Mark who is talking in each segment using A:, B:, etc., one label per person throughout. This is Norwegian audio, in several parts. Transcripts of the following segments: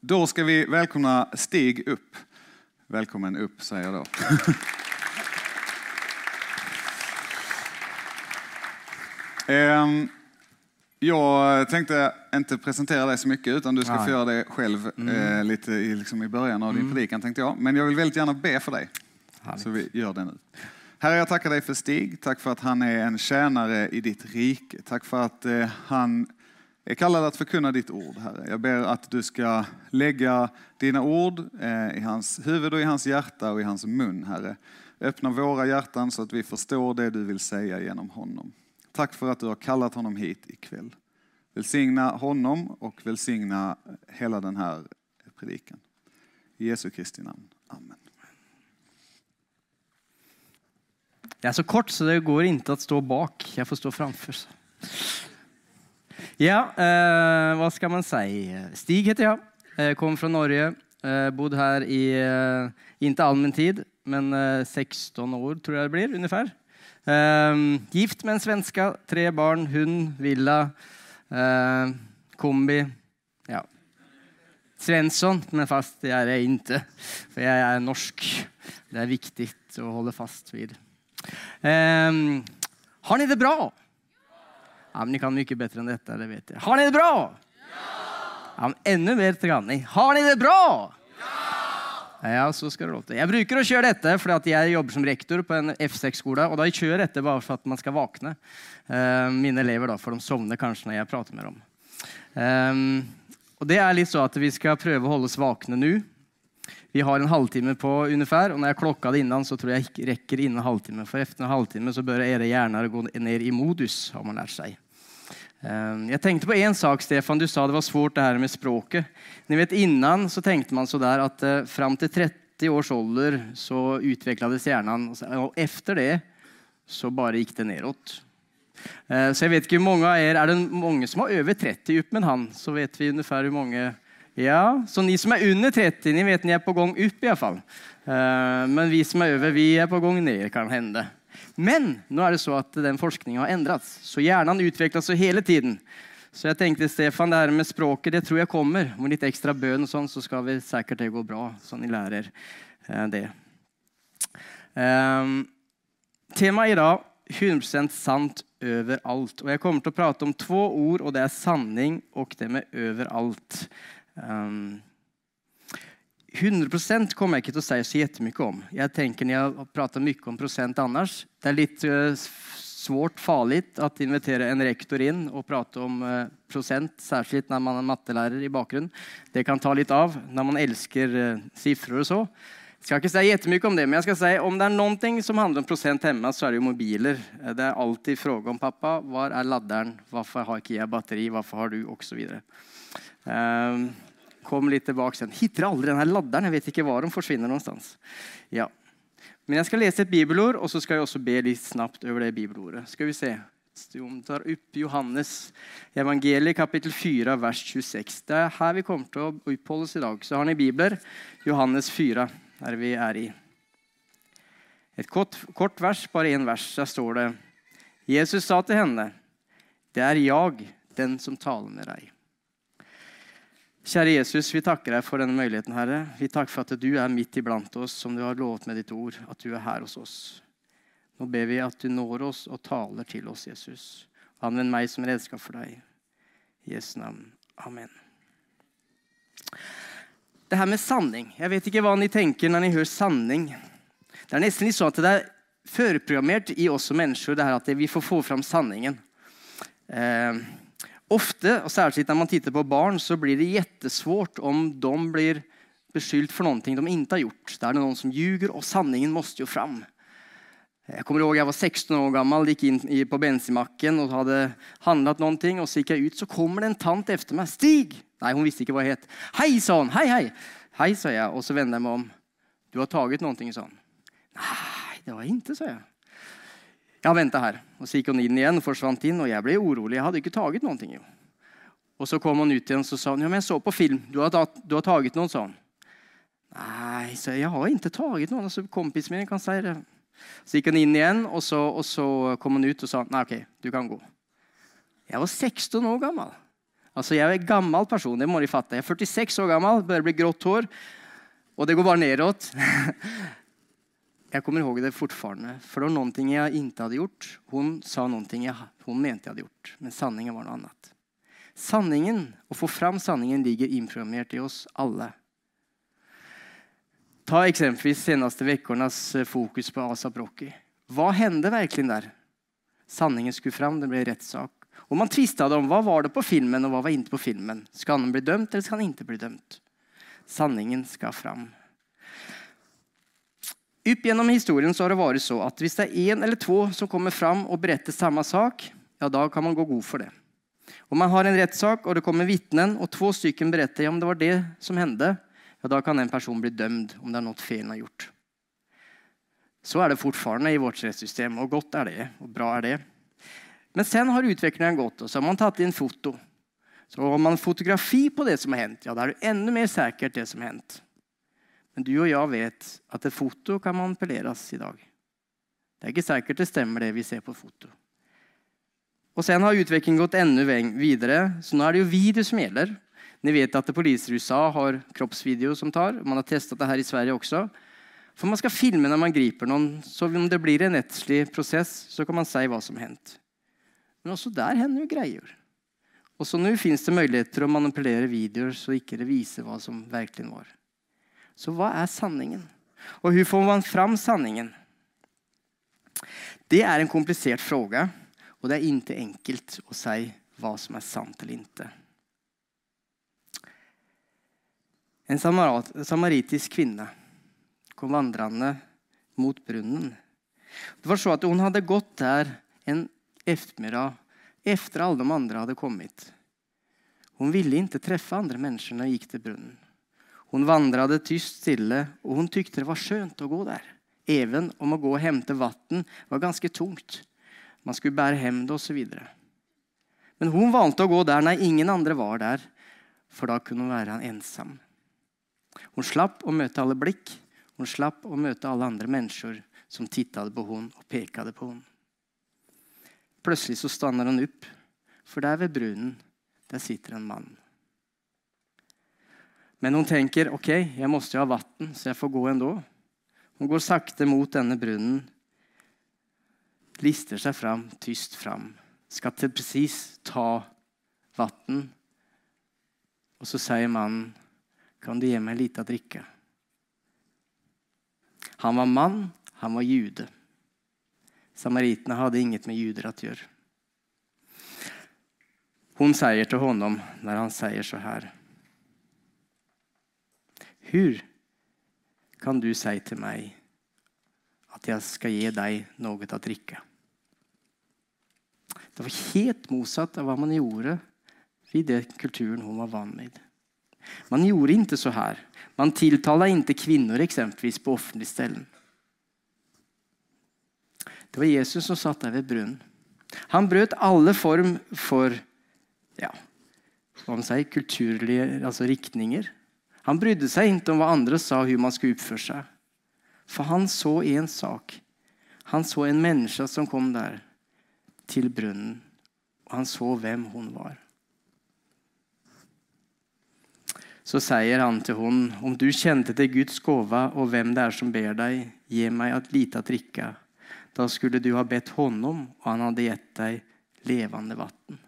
A: Då ska vi välkomna Stig upp. Välkommen upp säger jag då. Ehm, jag tänkte inte presentera dig så mycket utan du ska få göra det själv eh, lite i, liksom i början av din predikan tänkte jag. Men jag vill väldigt gärna be för dig.
B: Härligt.
A: Så vi gör det nu. Herre, jag tackar dig för Stig. Tack för att han är en tjänare i ditt rike. Tack för att eh, han är det att förkunna ditt ord, Herre. Jag ber att du ska lägga dina ord eh, i hans huvud och i hans hjärta och i hans mun, Herre. Öppna våra hjärtan så att vi förstår det du vill säga genom honom. Tack för att du har kallat honom hit ikväll. Välsigna honom och välsigna hela den här predikan. I Jesu Kristi namn. Amen.
B: Det er så kort så det går ikke å stå bak. Jeg får stå framför. Ja, eh, hva skal man si? Stig heter jeg. jeg kom fra Norge. Eh, her här i, eh, inte allmän tid, men eh, 16 år tror jeg det blir Ungefær. Eh, gift med en svenske. tre barn, hund, villa, eh, kombi. Ja. Svensson, men fast det er jeg ikke. For jeg er norsk. Det er viktig å holde fast vid. Har ni det bra? Ja, men ni kan mycket bättre än detta, det vet jag. Har ni det bra? Ja! ja men ännu bättre kan. Har ni det bra? Ja! Ja, så ska det låta. Jag brukar att köra detta för att jag jobbar som rektor på en F6-skola och då kör jag detta bara för att man ska vakna. Uh, mina elever då, för de somnar kanske när jag pratar med dem. Um, och det är lite så att vi ska pröva att hålla oss vakna nu. Vi har en halvtime på ungefär når jeg klokka det innan så tror jeg ikke rekker innen halvtime. For efter en halvtime så bør dere hjärnor gå ned i modus har man lært seg. Jeg tenkte på en sak Stefan, du sa det var svårt det her med språket. Ni vet innan så tenkte man så der at fram til 30 års ålder så utvecklades hjärnan Og efter det så bare gikk det neråt. Eh, Så jeg vet ikke hvor mange av er, Er det mange som har over 30 opp med en hand så vet vi ungefär hvor många Ja, så ni som er under 30, ni vet ni er på gang opp, i alla fall. Eh, Men vi som er over, vi er på gang ned, kan hende. Men nå er det så at den forskningen har endret, så hjernen utvikler seg hele tiden. Så jeg tenkte Stefan, det her med språket, det tror jeg kommer. Med litt ekstra bønn og sånn, så skal vi sikkert det gå bra, så ni lär er eh, det. Um, i dag, 100% sant overalt. Og jeg kommer til å prate om två ord og det er sanning og det med överallt. Um, 100% kommer ikke til å si så jättemycket om. Jeg tenker Når jeg prater mye om prosent annars. Det er litt eh, svårt, farlig, å invitere en rektor inn og prate om prosent særskilt når man er mattelærer i bakgrunnen. Det kan ta litt av når man elsker eh, siffror och så. Jeg skal ikke si jättemycket om det, men jeg skal si om det er noen ting som handler om prosent hjemme, så er det jo mobiler. Eh, Det er alltid spørsmål om pappa, Hvor er ladderen? Hvorfor har ikke jeg batteri? Hvorfor har du? Og så videre. Ehm, kom litt tilbake sen. Hittar aldri den ladderen. Jeg vet ikke hva den forsvinner någonstans. Ja. Men jeg skal lese et bibelord og så skal jeg også be litt snabbt over det bibelordet. Skal vi se. De tar opp Johannes evangeliet kapittel 4, vers 26. Det er her vi kommer til å oppholde oss i dag. Så har ni bibler, Johannes 4, der vi er i. Et kort, kort vers, bare en vers. Der står det. Jesus sa til henne. Det er jeg, den som taler med dig. Käre Jesus, vi takker deg for denne muligheten, Herre. Vi takker for at du er midt iblant oss, som du har lovet med ditt ord, at du er her hos oss. Nå ber vi at du når oss og taler til oss, Jesus. Anvend meg som redskap for deg. I Jesu navn. Amen. Det her med sanning. Jeg vet ikke hva ni tenker når ni hører sanning. Det er nesten litt sånn at det er førprogrammert i oss som mennesker det her at vi får få fram sanningen. Eh, ofta, og særskilt når man titter på barn, så blir det jettesvårt om de blir beskyldt for noe de ikke har gjort. Da er det noen som ljuger og sanningen måste jo fram. Jeg kommer ihåg jeg var 16 år gammel, gikk inn på bensinmacken og hadde handlet noe. Og så gikk jeg ut så kommer det en tant efter meg. Stig! Nei, hun visste ikke hva jeg het. 'Hei', sa hun. 'Hei, hei'. 'Hei', sa jeg, og så vände jeg meg om. Du har taget noe', sa hun. 'Nei, det var jeg ikke', sa jag. Jag vente her. Og så gikk hun inn igjen, forsvant inn, og jeg ble urolig. orolig. hadde ikke taget noen ting, Jo. Og så kom hun ut igjen og sa hon, ja, men jeg så på film, du har, tatt, du har taget noen, sa hon. Nej, så jag har ikke taget noen. Altså, kompisen min kan si det. Så gikk hun inn igjen, og så, og så kom hun ut og sa, nei, ok, du kan gå. Jeg var 16 år gammel. Altså, Jeg er en gammel person, det må de fatte. Jeg er 46 år gammel, bare bli grått hår og det går bare neråt. jag kommer ihåg det fortfarande, for det var någonting jag inte hade gjort. Hon sa någonting jag, hon mente jag hade gjort, men sanningen var noe annet. Sanningen, å få fram sanningen, ligger inprogrammerat i oss alle. Ta exempelvis senaste veckornas eh, fokus på Asa Brokki. Vad hände verkligen där? Sanningen skulle fram, det blev rättssak. Och man tvistade om hva var det på filmen och vad var inte på filmen. Skal han bli dømt eller skal han ikke bli dømt? Sanningen skal fram. Upp gjennom historien så har det vært så at hvis det er en eller två som kommer fram og beretter samme sak, ja da kan man gå god for det. Om man har en rettssak, og det kommer vittnen og två stycken berättar om det var det som hände, ja da kan en person bli dømt om det er noe feil han har gjort. Så er det fortfarande i vårt rettssystem, og godt er det og bra er det. Men sen har utviklingen gått og så har man tatt inn foto. Så har man fotografi på det som har hendt, ja da er det enda mer sikkert det som har hänt. Men du og jeg vet at et foto kan manipuleres i dag. Det er ikke sikkert det stemmer, det vi ser på foto. Og sen har utviklingen gått enda videre, så nå er det jo video som gjelder. Ni vet at poliser i USA har kroppsvideo som tar. Man har testet det her i Sverige også. For man skal filme når man griper noen, så om det blir en rettslig prosess, så kan man si hva som hendt. Men også der hender jo greier. Også så fins det muligheter å manipulere videoer så ikke det viser hva som virkelig var. Så hva er sanningen? Og hur får man fram sanningen? Det er en komplisert fråga og det er ikke enkelt å si hva som er sant eller ikke. En samaritisk kvinne kom vandrende mot brunnen. Det var så at Hun hadde gått der en eftermiddag etter alle de andre hadde kommet. Hun ville ikke treffe andre mennesker når hun gikk til brunnen. Hon vandrade tyst stille och hon tyckte det var skönt att gå där. Även om att gå och hämta vatten var ganska tungt. Man skulle bära hem det och så vidare. Men hon valgte å gå der når ingen andre var der, for da kunne hun være ensam. Hun slapp å møte alle blikk, hun slapp å møte alle andre mennesker som tittet på henne og pekade på henne. Plutselig så stander hun opp, for der ved brunen der sitter en man. Men hun tenker ok, jeg jag jo ha vatten så jeg får gå ändå. Hun går sakte mot denne brunnen, lister seg fram, tyst fram, Skal til precis ta vatten. Og så sier mannen, kan du gi meg lite å drikke?' Han var mann, han var jude. Samaritene hadde inget med juder å gjøre. Hun sier til honom når han sier så här. Hur kan du si til meg at jeg skal gi deg noe å drikke? Det var helt motsatt av hva man gjorde i den kulturen hun var van med. Man gjorde ikke så her. Man tiltalte ikke kvinner eksempelvis på offentlig sted. Det var Jesus som satt der ved brunnen. Han brøt alle form for ja, hva man sier, kulturlige altså riktningar. Han brydde seg ikke om hva andre sa hvordan man skulle oppføre seg. For han så en sak. Han så en menneske som kom der, til brunnen Og han så hvem hun var. Så sier han til henne, om du kjente til Guds gåva og hvem det er som ber deg, gi meg et lite att Da Då skulle du ha bedt honom og han hadde gitt deg levende vatten.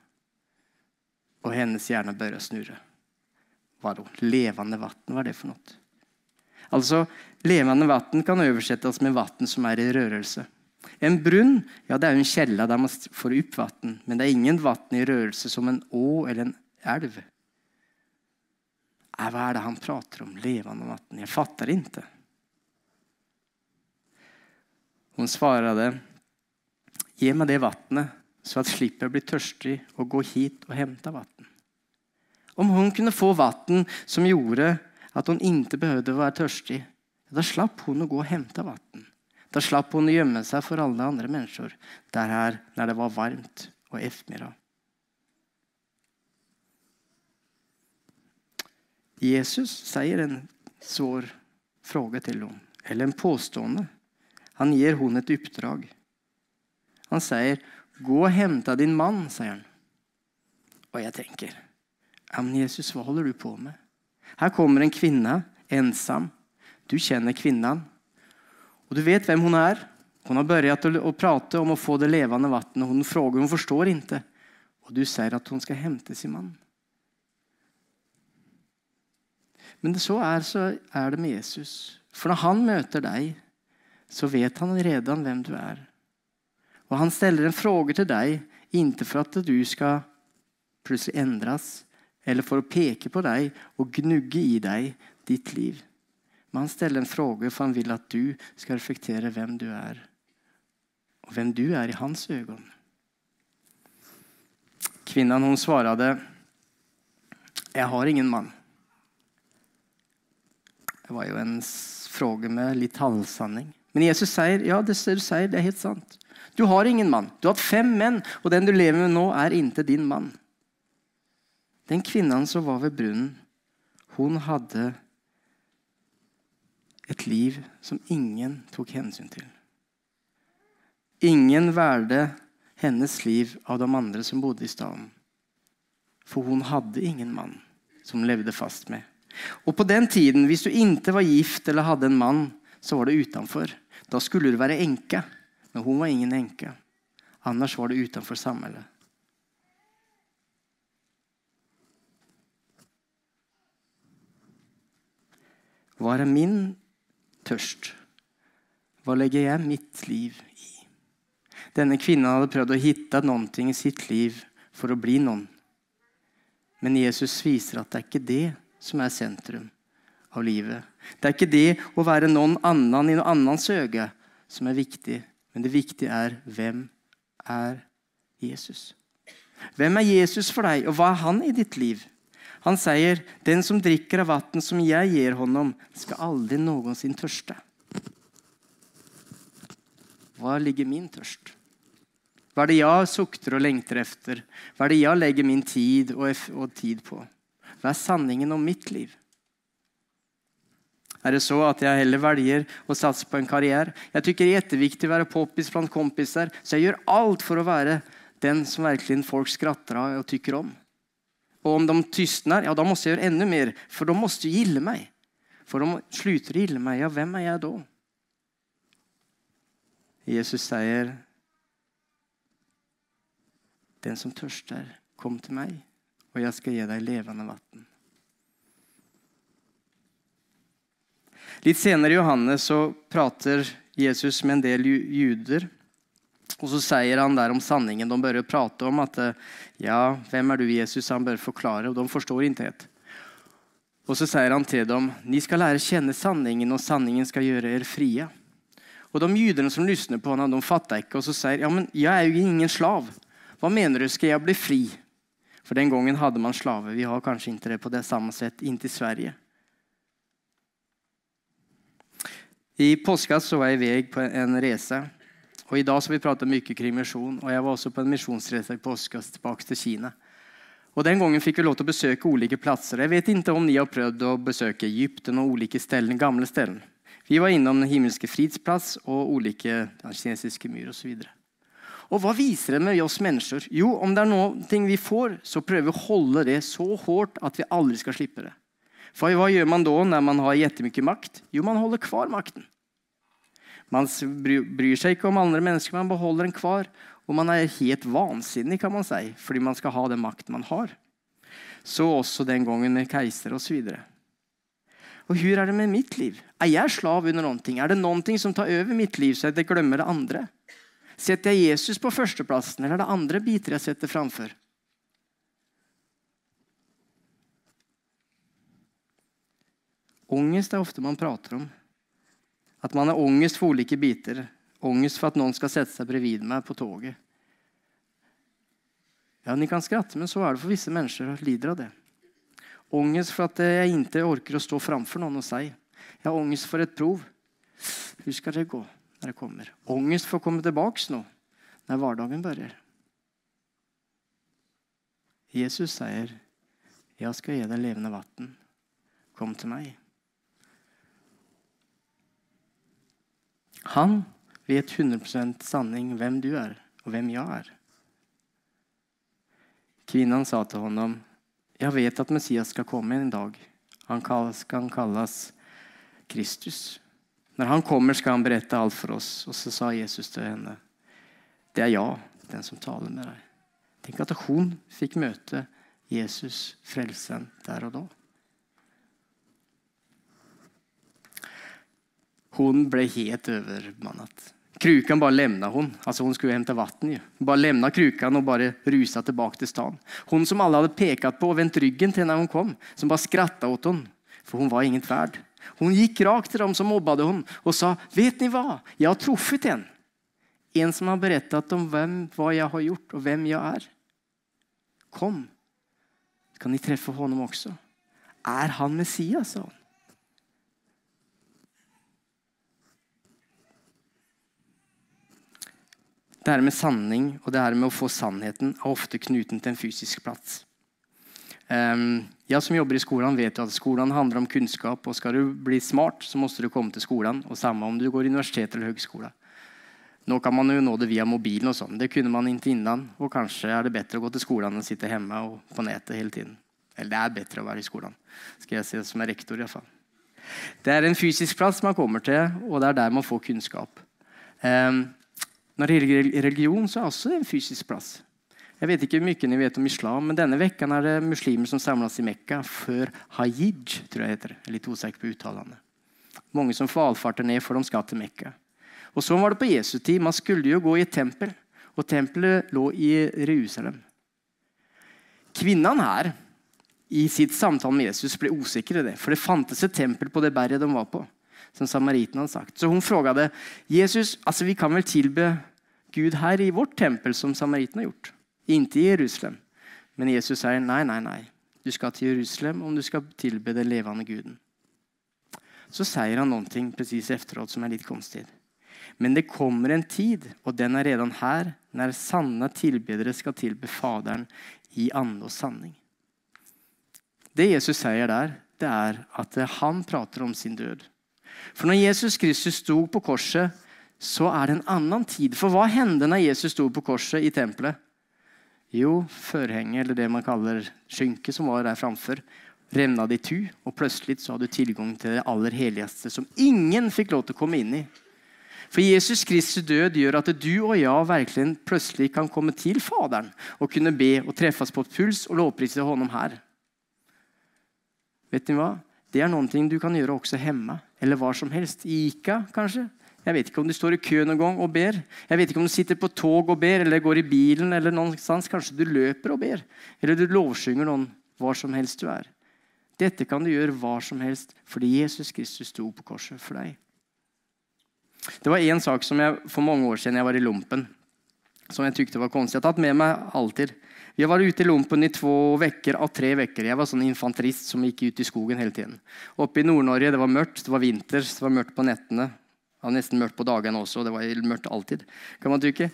B: Og hennes hjerne började snurra. Vadå, levande vatten, vad är det for noe? Altså, levende vatten kan oversettes med vatten som er i rørelse. En brunn ja, det är en källa der man får opp vatten, men det er ingen vatten i rørelse som en å eller en elv. Hva er det han prater om? Levende vatten? det ikke. Hun svarer det. Gi meg det vattnet så at slipper slipper bli tørstig og gå hit og hente vatten. Om hun kunne få vatten som gjorde at hun ikke behøvde å være tørstig, da slapp hun å gå og hente vatten. Da slapp hun å gjemme seg for alle andre mennesker der her, når det var varmt og ettermiddag. Jesus sier en svår fråga til henne, eller en påstående. Han gir henne et oppdrag. Han sier, gå og hente din mann', sier han. Og jeg tänker, Ja, men Jesus, hva holder du på med? Her kommer en kvinne, ensam. Du kjenner kvinnen. Og du vet hvem hun er. Hun har begynt å prate om å få det levende vannet. Hun spør, hun forstår ikke. Og du sier at hun skal hente sin mann. Men så er, så er det med Jesus. For når han møter deg, så vet han redan hvem du er. Og han stiller en fråge til deg, ikke for at du skal plutselig endres, eller for å peke på deg og gnugge i deg ditt liv. Men han stiller en fråga for han vil at du skal reflektere hvem du er, og hvem du er i hans øyne. Kvinnan hun svarte, 'Jeg har ingen mann'. Det var jo en fråge med litt halvsanning. Men Jesus sier ja, det du sier, det er helt sant. Du har ingen mann. Du har hatt fem menn, og den du lever med nå, er ikke din mann. Den kvinnen som var ved brunnen, hun hadde et liv som ingen tok hensyn til. Ingen valgte hennes liv av de andre som bodde i staden. For hun hadde ingen mann som levde fast med. Og på den tiden, hvis du ikke var gift eller hadde en mann, så var det utenfor. Da skulle du være enke. Men hun var ingen enke. Annars var det utenfor samfunnet. Hva er min tørst? Hva legger jeg mitt liv i? Denne kvinnen hadde prøvd å finne noe i sitt liv for å bli noen. Men Jesus viser at det er ikke det som er sentrum av livet. Det er ikke det å være noen annen i noen annens øye som er viktig, men det viktige er hvem er Jesus? Hvem er Jesus for deg, og hva er han i ditt liv? Han sier, 'Den som drikker av vann som jeg gir honom, skal aldri noensinne tørste'. Hva ligger min tørst? Hva er det jeg sukter og lengter etter? Hva er det jeg legger min tid og, tid på? Hva er sanningen om mitt liv? Er det så at jeg heller velger å satse på en karriere? Jeg tykker det er etterviktig å være poppis blant kompiser, så jeg gjør alt for å være den som virkelig folk skratter av og tykker om. Og om de tystner, ja, da må jeg gjøre enda mer, for de må gille meg. For de slutter å gille meg, ja, hvem er jeg da? Jesus sier, 'Den som tørster, kom til meg, og jeg skal gi deg levende vann.' Litt senere i Johannes så prater Jesus med en del juder og så sier han der om sanningen. De bør prate om at ja, hvem er du, Jesus? Han bør forklare, og de forstår ikke helt. Og så sier han til dem, ni skal lære kjenne sanningen, og sanningen skal gjøre dere frie. Og de jødene som lytter på ham, de fatter ikke, og så sier ja, men jeg er jo ingen slav. Hva mener du, skal jeg bli fri? For den gangen hadde man slaver. Vi har kanskje ikke det på det samme sett inntil Sverige. I påska så var jeg i vei på en reise. Og I dag skal vi prate mye kring misjon. og Jeg var også på en misjonsreise i påske tilbake til Kina. Og Den gangen fikk vi lov til å besøke ulike plasser. Jeg vet ikke om ni har prøvd å besøke Egypten og ulike steder, gamle steder. Vi var innom Den himmelske fridsplass og ulike kinesiske myr osv. Og hva viser det med oss mennesker? Jo, om det er noe vi får, så prøver vi å holde det så hardt at vi aldri skal slippe det. For hva gjør man da når man har jettemye makt? Jo, man holder kvar makten. Man bryr seg ikke om andre mennesker, man beholder en kvar. Og man er helt vansinnig, kan man si, fordi man skal ha den makten man har. Så også den gangen med keiser osv. Og hvordan er det med mitt liv? Er jeg slav under noe? Er det noe som tar over mitt liv, så jeg glemmer det andre? Setter jeg Jesus på førsteplassen, eller er det andre biter jeg setter framfor? Angst er ofte man prater om. At man har ångest for ulike biter. Ångest for at noen skal sette seg bredvid meg på toget. Ja, Ni kan skratte, men så er det for visse mennesker som lider av det. Ångest for at jeg ikke orker å stå framfor noen og si. Jeg har ångest for et prov. Hvordan skal det gå når det kommer? Ångest for å komme tilbake nå, når hverdagen begynner. Jesus sier, 'Jeg skal gi deg levende vann. Kom til meg.' Han vet 100% sanning hvem du er, og hvem jeg er. Kvinnan sa til honom, 'Jeg vet at Messias skal komme en dag. Han skal kan kallas Kristus. Når han kommer skal han berette alt for oss. Og så sa Jesus til henne, det er jeg, den som taler med deg.' Tenk at hun fikk møte Jesus, frelsen, der og då. Hon blev helt övermannad. Krukan bara lämnade hon. Alltså hon skulle hämta vatten. Ju. Bara lämna krukan och bara rusa tillbaka till stan. Hon som alla hade pekat på och vänt ryggen till när hon kom. Som bara skrattade åt hon. För hon var inget värd. Hon gick rakt till dem som mobbade hon och sa, vet ni vad? Jag har truffit en. En som har berättat om vem, vad jag har gjort och vem jag är. Kom, kan ni träffa honom också. Är han Messias? sa hon. Det her med sanning og det her med å få sannheten er ofte knuten til en fysisk plass. Um, jeg som jobber i skolen, vet jo at skolen handler om kunnskap. Og skal du bli smart så må du komme til skolen. Og samme om du går universitet eller høgskole. Nå kan man jo nå det via mobilen og sånt. Det kunne man inntil innan Og kanskje er det bedre å gå til skolen enn å sitte hjemme og på nettet hele tiden. Eller det er bedre å være i skolen, skal jeg si det som er rektor i hvert fall. Det er en fysisk plass man kommer til, og det er der man får kunnskap. Um, när det gjelder religion så er det også en fysisk plass. Jeg vet ikke hvor mye ni vet om islam, men denne vekken er det muslimer som samles i Mekka før hajij, tror jeg heter. Jeg er litt usikker på uttalene. Mange som får ned, for de skal til Mekka. Og så var det på Jesu tid. Man skulle jo gå i et tempel og tempelet lå i Jerusalem. Kvinnen her i sitt samtale med Jesus ble osäker i det, for det fantes et tempel på det berget de var på, som samariten hadde sagt. Så hun spurte Jesus, altså vi kan vel tillbe Gud her i vårt tempel som samariten har gjort? Inte i Jerusalem. Men Jesus sier nei, nei, nei. Du skal til Jerusalem om du skal tilbe den levende guden. Så sier han noe precis efteråt som er litt konstig. Men det kommer en tid, og den er redan her, når sanne tilbedere skal tilbe Faderen i ande og sanning. Det Jesus sier der, det er at han prater om sin død. For når Jesus Kristus stod på korset så er det en annen tid. For hva hendte når Jesus stod på korset i tempelet? Jo, førhenget, eller det man kaller skynke som var der framfor, revna det i tu og plutselig så hadde du tilgang til det aller helligste, som ingen fikk lov til å komme inn i. For Jesus Kristi død gjør at du og jeg virkelig plutselig kan komme til Faderen og kunne be og treffes på et puls og lovprise honom her. Vet ni hva? Det er noe du kan gjøre også hjemme, eller hva som helst. I Ica kanske, jag vet ikke om du står i kø noen gang og ber. Jeg vet ikke om du sitter på tog og ber eller går i bilen eller noen stans. Kanskje du løper og ber. Eller du lovsynger noen hva som helst du er. Dette kan du gjøre hva som helst fordi Jesus Kristus sto på korset for deg. Det var en sak som jeg for mange år siden jeg var i lumpen som jeg tykte var konstig. Jeg har tatt med meg alltid. Jeg var ute i lumpen i to vekker av tre vekker. Jeg var sånn infanterist som gikk ut i skogen hele tiden. Oppe i Nord-Norge, det var mørkt, det var vinter, det var mørkt på nätterna. Det var nesten mørkt på dagene også. det var mørkt alltid. kan man tykke.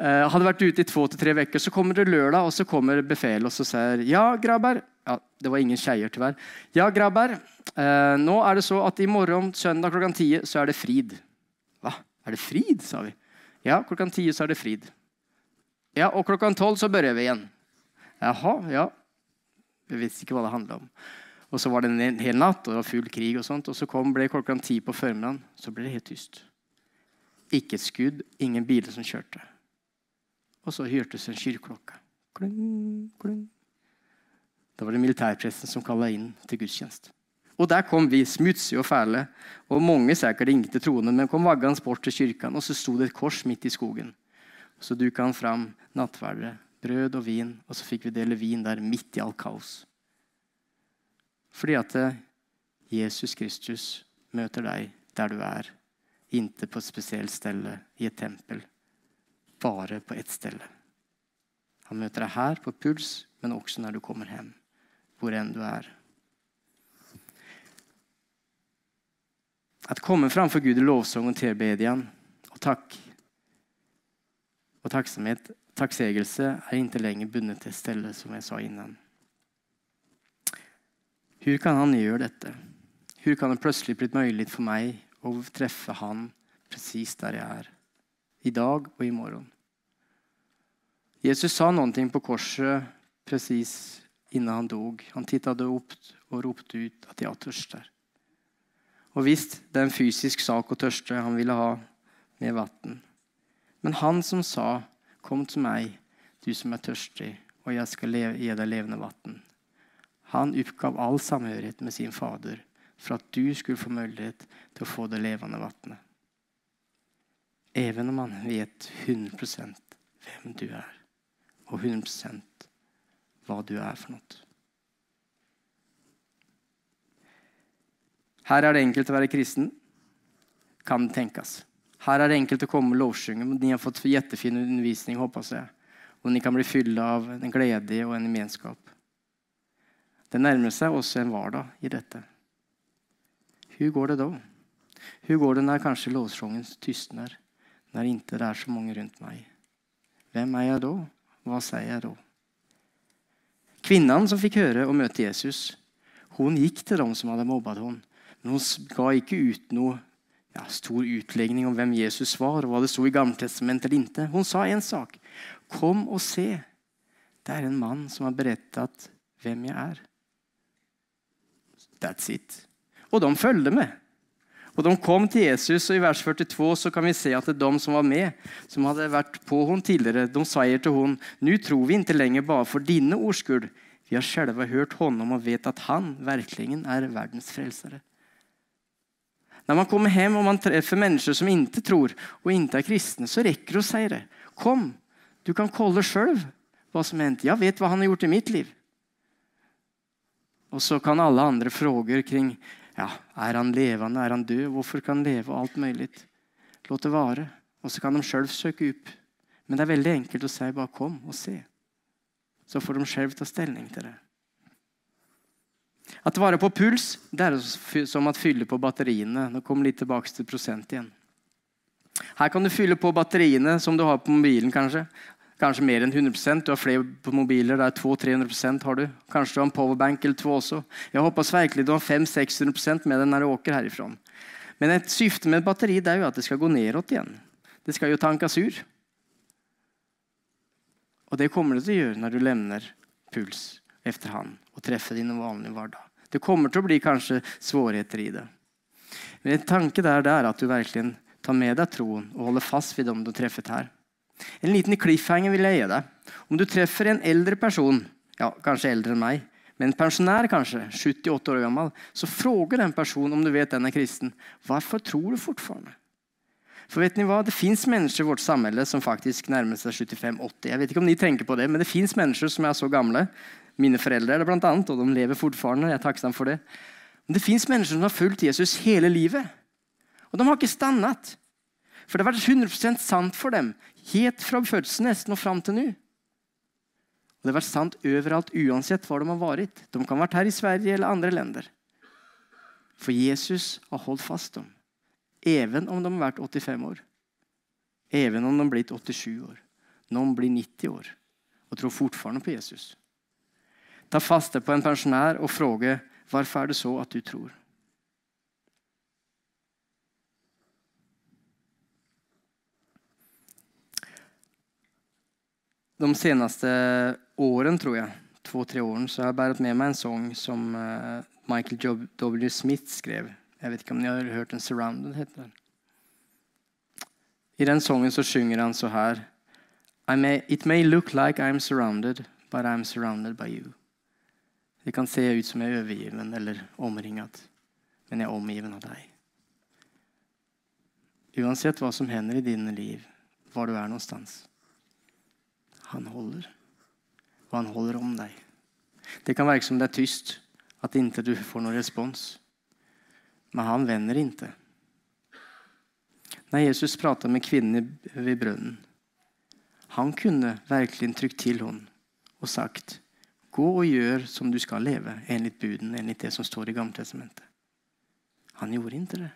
B: Uh, hadde vært ute i to til tre uker. så kommer det lørdag, og så kommer befäl og så sier ja grabber. ja, det var ingen skeier, tyvärr. Ja grabber. Uh, nå er det så at i morgen søndag klokka ti så er det frid. Hva? Er det frid? sa vi. Ja, klokka ti så er det frid. Ja, og klokka tolv så begynner vi igjen. Jaha, ja. Vi visste ikke hva det handla om. Och så var det en hel natt og det var full krig Og sånt. og så kom, ble klokka ti på formiddagen. så ble det helt tyst. Ikke et skudd, ingen bil som kjørte. Og så hørtes en kyrklokke. Kling, kling. Da var det militærpresten som kalla inn til gudstjeneste. Og der kom vi, smutsiga og fæle, og mange sikkert inte troende, men kom vaggans bort til kyrkan og så sto det et kors midt i skogen. Så duka han fram nattverdet, brød og vin og så fikk vi dele vin der midt i all kaos. För att eh, Jesus Kristus møter deg der du er. Inte på et spesielt stelle i et tempel. Bare på ett stelle. Han møter deg her, på puls, men også når du kommer hjem. Hvor enn du er. Att komme framfor Gud i lovsång og tillbedjan og takk og takksomhet, takksegelse er ikke lenger bundet til stedet, som jeg sa innan. Hur kan han gjøre dette? Hur kan det plutselig blitt mulig for meg å treffe han precis er? I dag og i morgen. Jesus sa noe på korset precis innen han dog. Han tittade opp og ropte ut at 'jeg tørster'. Og visst, det er en fysisk sak å tørste. Han ville ha med vatten. Men han som sa, kom til meg, du som er tørstig, og jeg skal gi deg levende vatten. Han oppgav all samhørighet med sin fader for at du skulle få mulighet til å få det levende vattnet. Even om han vet 100 hvem du er, og 100 hva du er for noe. Her er det enkelt å være kristen. Kan det tenkes. Her er det enkelt å komme og lovsynge. Ni har fått jättefin undervisning, håper jeg. Og ni kan bli fylla av en glede og en gemenskap. Det nærmer seg også en vardag i dette. Hur går det da? Hur går det når kanskje lovsangen tystner? Når ikke det er så mange rundt meg? Hvem er jeg da? Hva sier jeg da? Kvinnen som fikk høre og møte Jesus, hun gikk til dem som hadde mobbet henne. Men hun ga ikke ut noe ja, stor utlegning om hvem Jesus var, og hva det sto i Gammeltestamentet eller ikke. Hun sa en sak. Kom og se. Det er en mann som har berettet hvem jeg er. That's it. Og de følger med. Og De kom til Jesus, og i vers 42 så kan vi se at det er de som var med, som hadde vært på henne tidligere, de sier til henne, nå tror vi ikke lenger bare for dine ords skyld. Vi har selv hørt honom og vet at han virkelig er verdens frelsere. Når man kommer hjem og man treffer mennesker som ikke tror og ikke er kristne, så rekker det å si det. Kom, du kan kolle sjøl hva som hendte. Jeg vet hva han har gjort i mitt liv. Och så kan alle andre frågor kring ja, er han levende, er han død, hvorfor kan han leve, og alt mulig. Låt det vare. Og så kan de sjøl søke opp. Men det er veldig enkelt å si bare kom og se. Så får de sjøl ta stilling til det. At vare på puls det er som å fylle på batteriene. Nå kommer litt tilbake til prosent igjen. Her kan du fylle på batteriene som du har på mobilen. Kanskje Kanskje mer enn 100 Du har flere på mobiler det er 200-300% har du. Kanskje du har en powerbank eller to også. Jeg hoppas virkelig du har 500-600% med deg når du åker herifra. Men et syfte med et batteri det er jo at det skal gå nedåt igjen. Det skal jo tankes ur. Og det kommer det til å gjøre når du lemner puls efterhand og treffer din vanlige hverdag. Det kommer til å bli kanskje svårigheter i det. Men en tanke der det er at du virkelig tar med deg troen og holder fast ved dem du har treffet her. En liten cliffhanger vil jeg gi deg. Om du treffer en eldre person, ja, kanskje eldre enn meg, men en pensjonær kanskje, 78 år gammel, så frågar den personen om du vet den er kristen, hvorfor tror du fortfarande? For vet ni hva? Det fins mennesker i vårt samfunn som faktisk nærmer seg 75-80. Jeg vet ikke om ni tenker på det, men det fins mennesker som er så gamle mine foreldre er det blant annet, og de lever fortfarande. Jeg er tacksam for det. Men det fins mennesker som har fulgt Jesus hele livet. Og de har ikke stannet. For det har vært 100% sant for dem, helt fra fødselen nesten og fram til nå. Og det har vært sant overalt, uansett hvor de har vært. De kan ha vært her i Sverige eller andre länder. For Jesus har holdt fast dem, even om de har vært 85 år. Even om de har blitt 87 år. Noen blir 90 år og tror fortfarande på Jesus ta faste på en pensjonær og fråga hvorfor er det så at du tror? De seneste åren, tror jeg, två, tre åren, så har jeg båret med meg en sång som eh, Michael W. Smith skrev. Jeg vet ikke om ni har hørt den, Surrounded heter den. I den sången så synger han så her may, it may look like I'm surrounded, but I'm surrounded by you. Det kan se ut som jeg er overgiven eller omringet, men jeg er omgiven av deg. Uansett hva som hender i dine liv, hvor du er någonstans. Han holder, og han holder om deg. Det kan virke som det er tyst, at ikke du får noen respons. Men han vender ikke. Når Jesus pratet med kvinnen ved brønnen, han kunne virkelig trykt til henne og sagt Gå og gjør som du skal leve, enligt buden, enligt det som står i Gamletestamentet.' Han gjorde ikke det.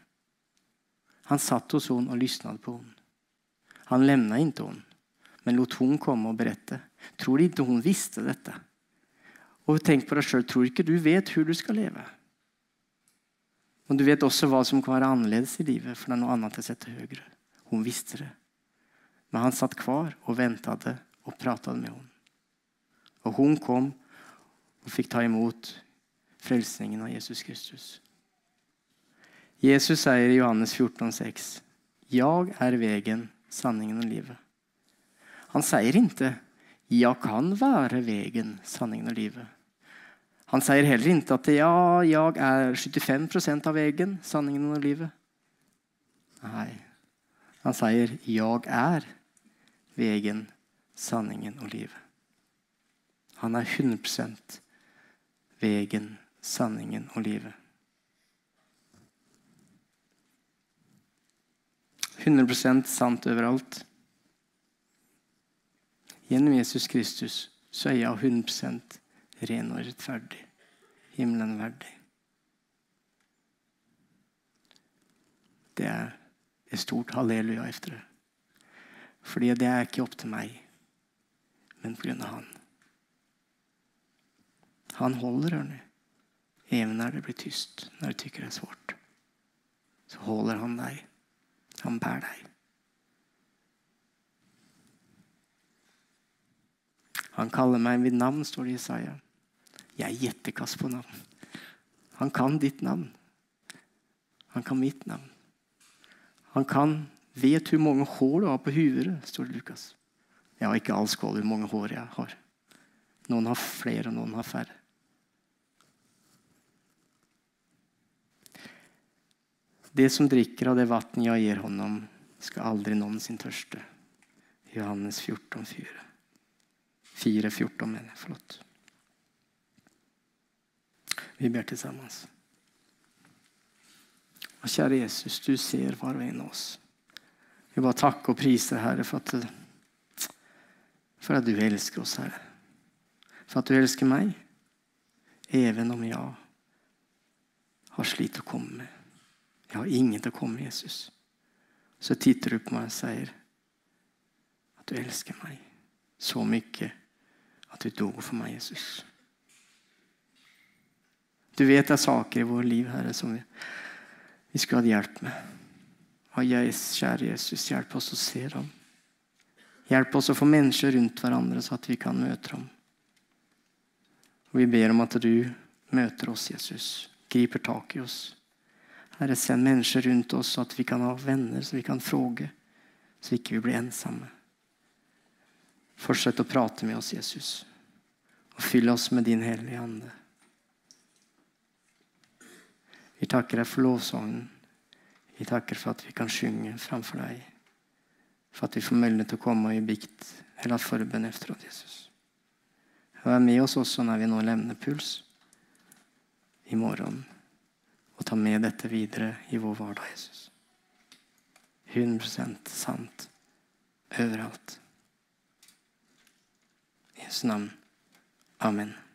B: Han satt hos henne og lyssnade på henne. Han lemna ikke henne, men lot hun komme og berette. Tror de ikke hun visste dette? Og tenk på deg sjøl. Tror ikke du vet hvordan du skal leve? Og Du vet også hva som kan være annerledes i livet, for det er noe annet jeg setter høyere. Hun visste det. Men han satt kvar og ventet og pratet med henne. Og hun kom og fikk ta imot frelsningen av Jesus Kristus. Jesus sier i Johannes 14, 14,6.: Jeg er vegen, sanningen og livet. Han sier ikke 'Jeg kan være veien, sanningen og livet'. Han sier heller ikke at 'ja, jeg er 75% av veien, sanningen og livet'. Nei. Han sier 'jeg er veien, sanningen og livet'. Han er 100% veien, sanningen og livet. 100% sant overalt. Gjennom Jesus Kristus så er jeg 100% ren og rettferdig. Himmelen verdig. Det er et stort halleluja etter det. Fordi det er ikke opp til meg, men på grunn av Han. Han holder, ørene. Even når det blir tyst, når du tykker det er svårt, så holder han deg. Han bærer deg. Han kaller meg mitt navn, står det i Isaiah. Jeg er gjettekass på navn. Han kan ditt navn. Han kan mitt navn. Han kan Vet hvor mange hår du har på huet, står det Lukas. Jeg har ikke alls skål hvor mange hår jeg har. Noen har flere, og noen har færre. Det som drikker av det vann jeg gir honom, skal aldri noensinne tørste. Johannes 14, 4. 4.14, mener jeg. Forlåt. Vi ber til sammen. Og kjære Jesus, du ser hver og en av oss. Vi bare takker og priser, Herre, for at, for at du elsker oss, Herre. For at du elsker meg, even om jeg har slitt å komme. Jeg har ingen til å komme Jesus. Så titter du på meg og sier at du elsker meg så mye at du dog for meg, Jesus. Du vet det er saker i vårt liv, Herre, som vi, vi skulle hatt hjelp med. Og jeg, kjære Jesus, hjelp oss å se dem. Hjelp oss å få mennesker rundt hverandre, så at vi kan møte dem. Og vi ber om at du møter oss, Jesus. Griper tak i oss. Herre, send mennesker rundt oss, så at vi kan ha venner, så vi kan fråge. Så vi ikke blir ensomme. Fortsett å prate med oss, Jesus. Og fyll oss med din hellige ande. Vi takker deg for lovsangen. Vi takker for at vi kan synge framfor deg. For at vi får mulighet til å komme i bikt eller forbønn oss, Jesus. Vær med oss også når vi nå levner puls i morgen. Og ta med dette videre i vår hverdag, Jesus. 100 sant overalt. I Jesu navn. Amen.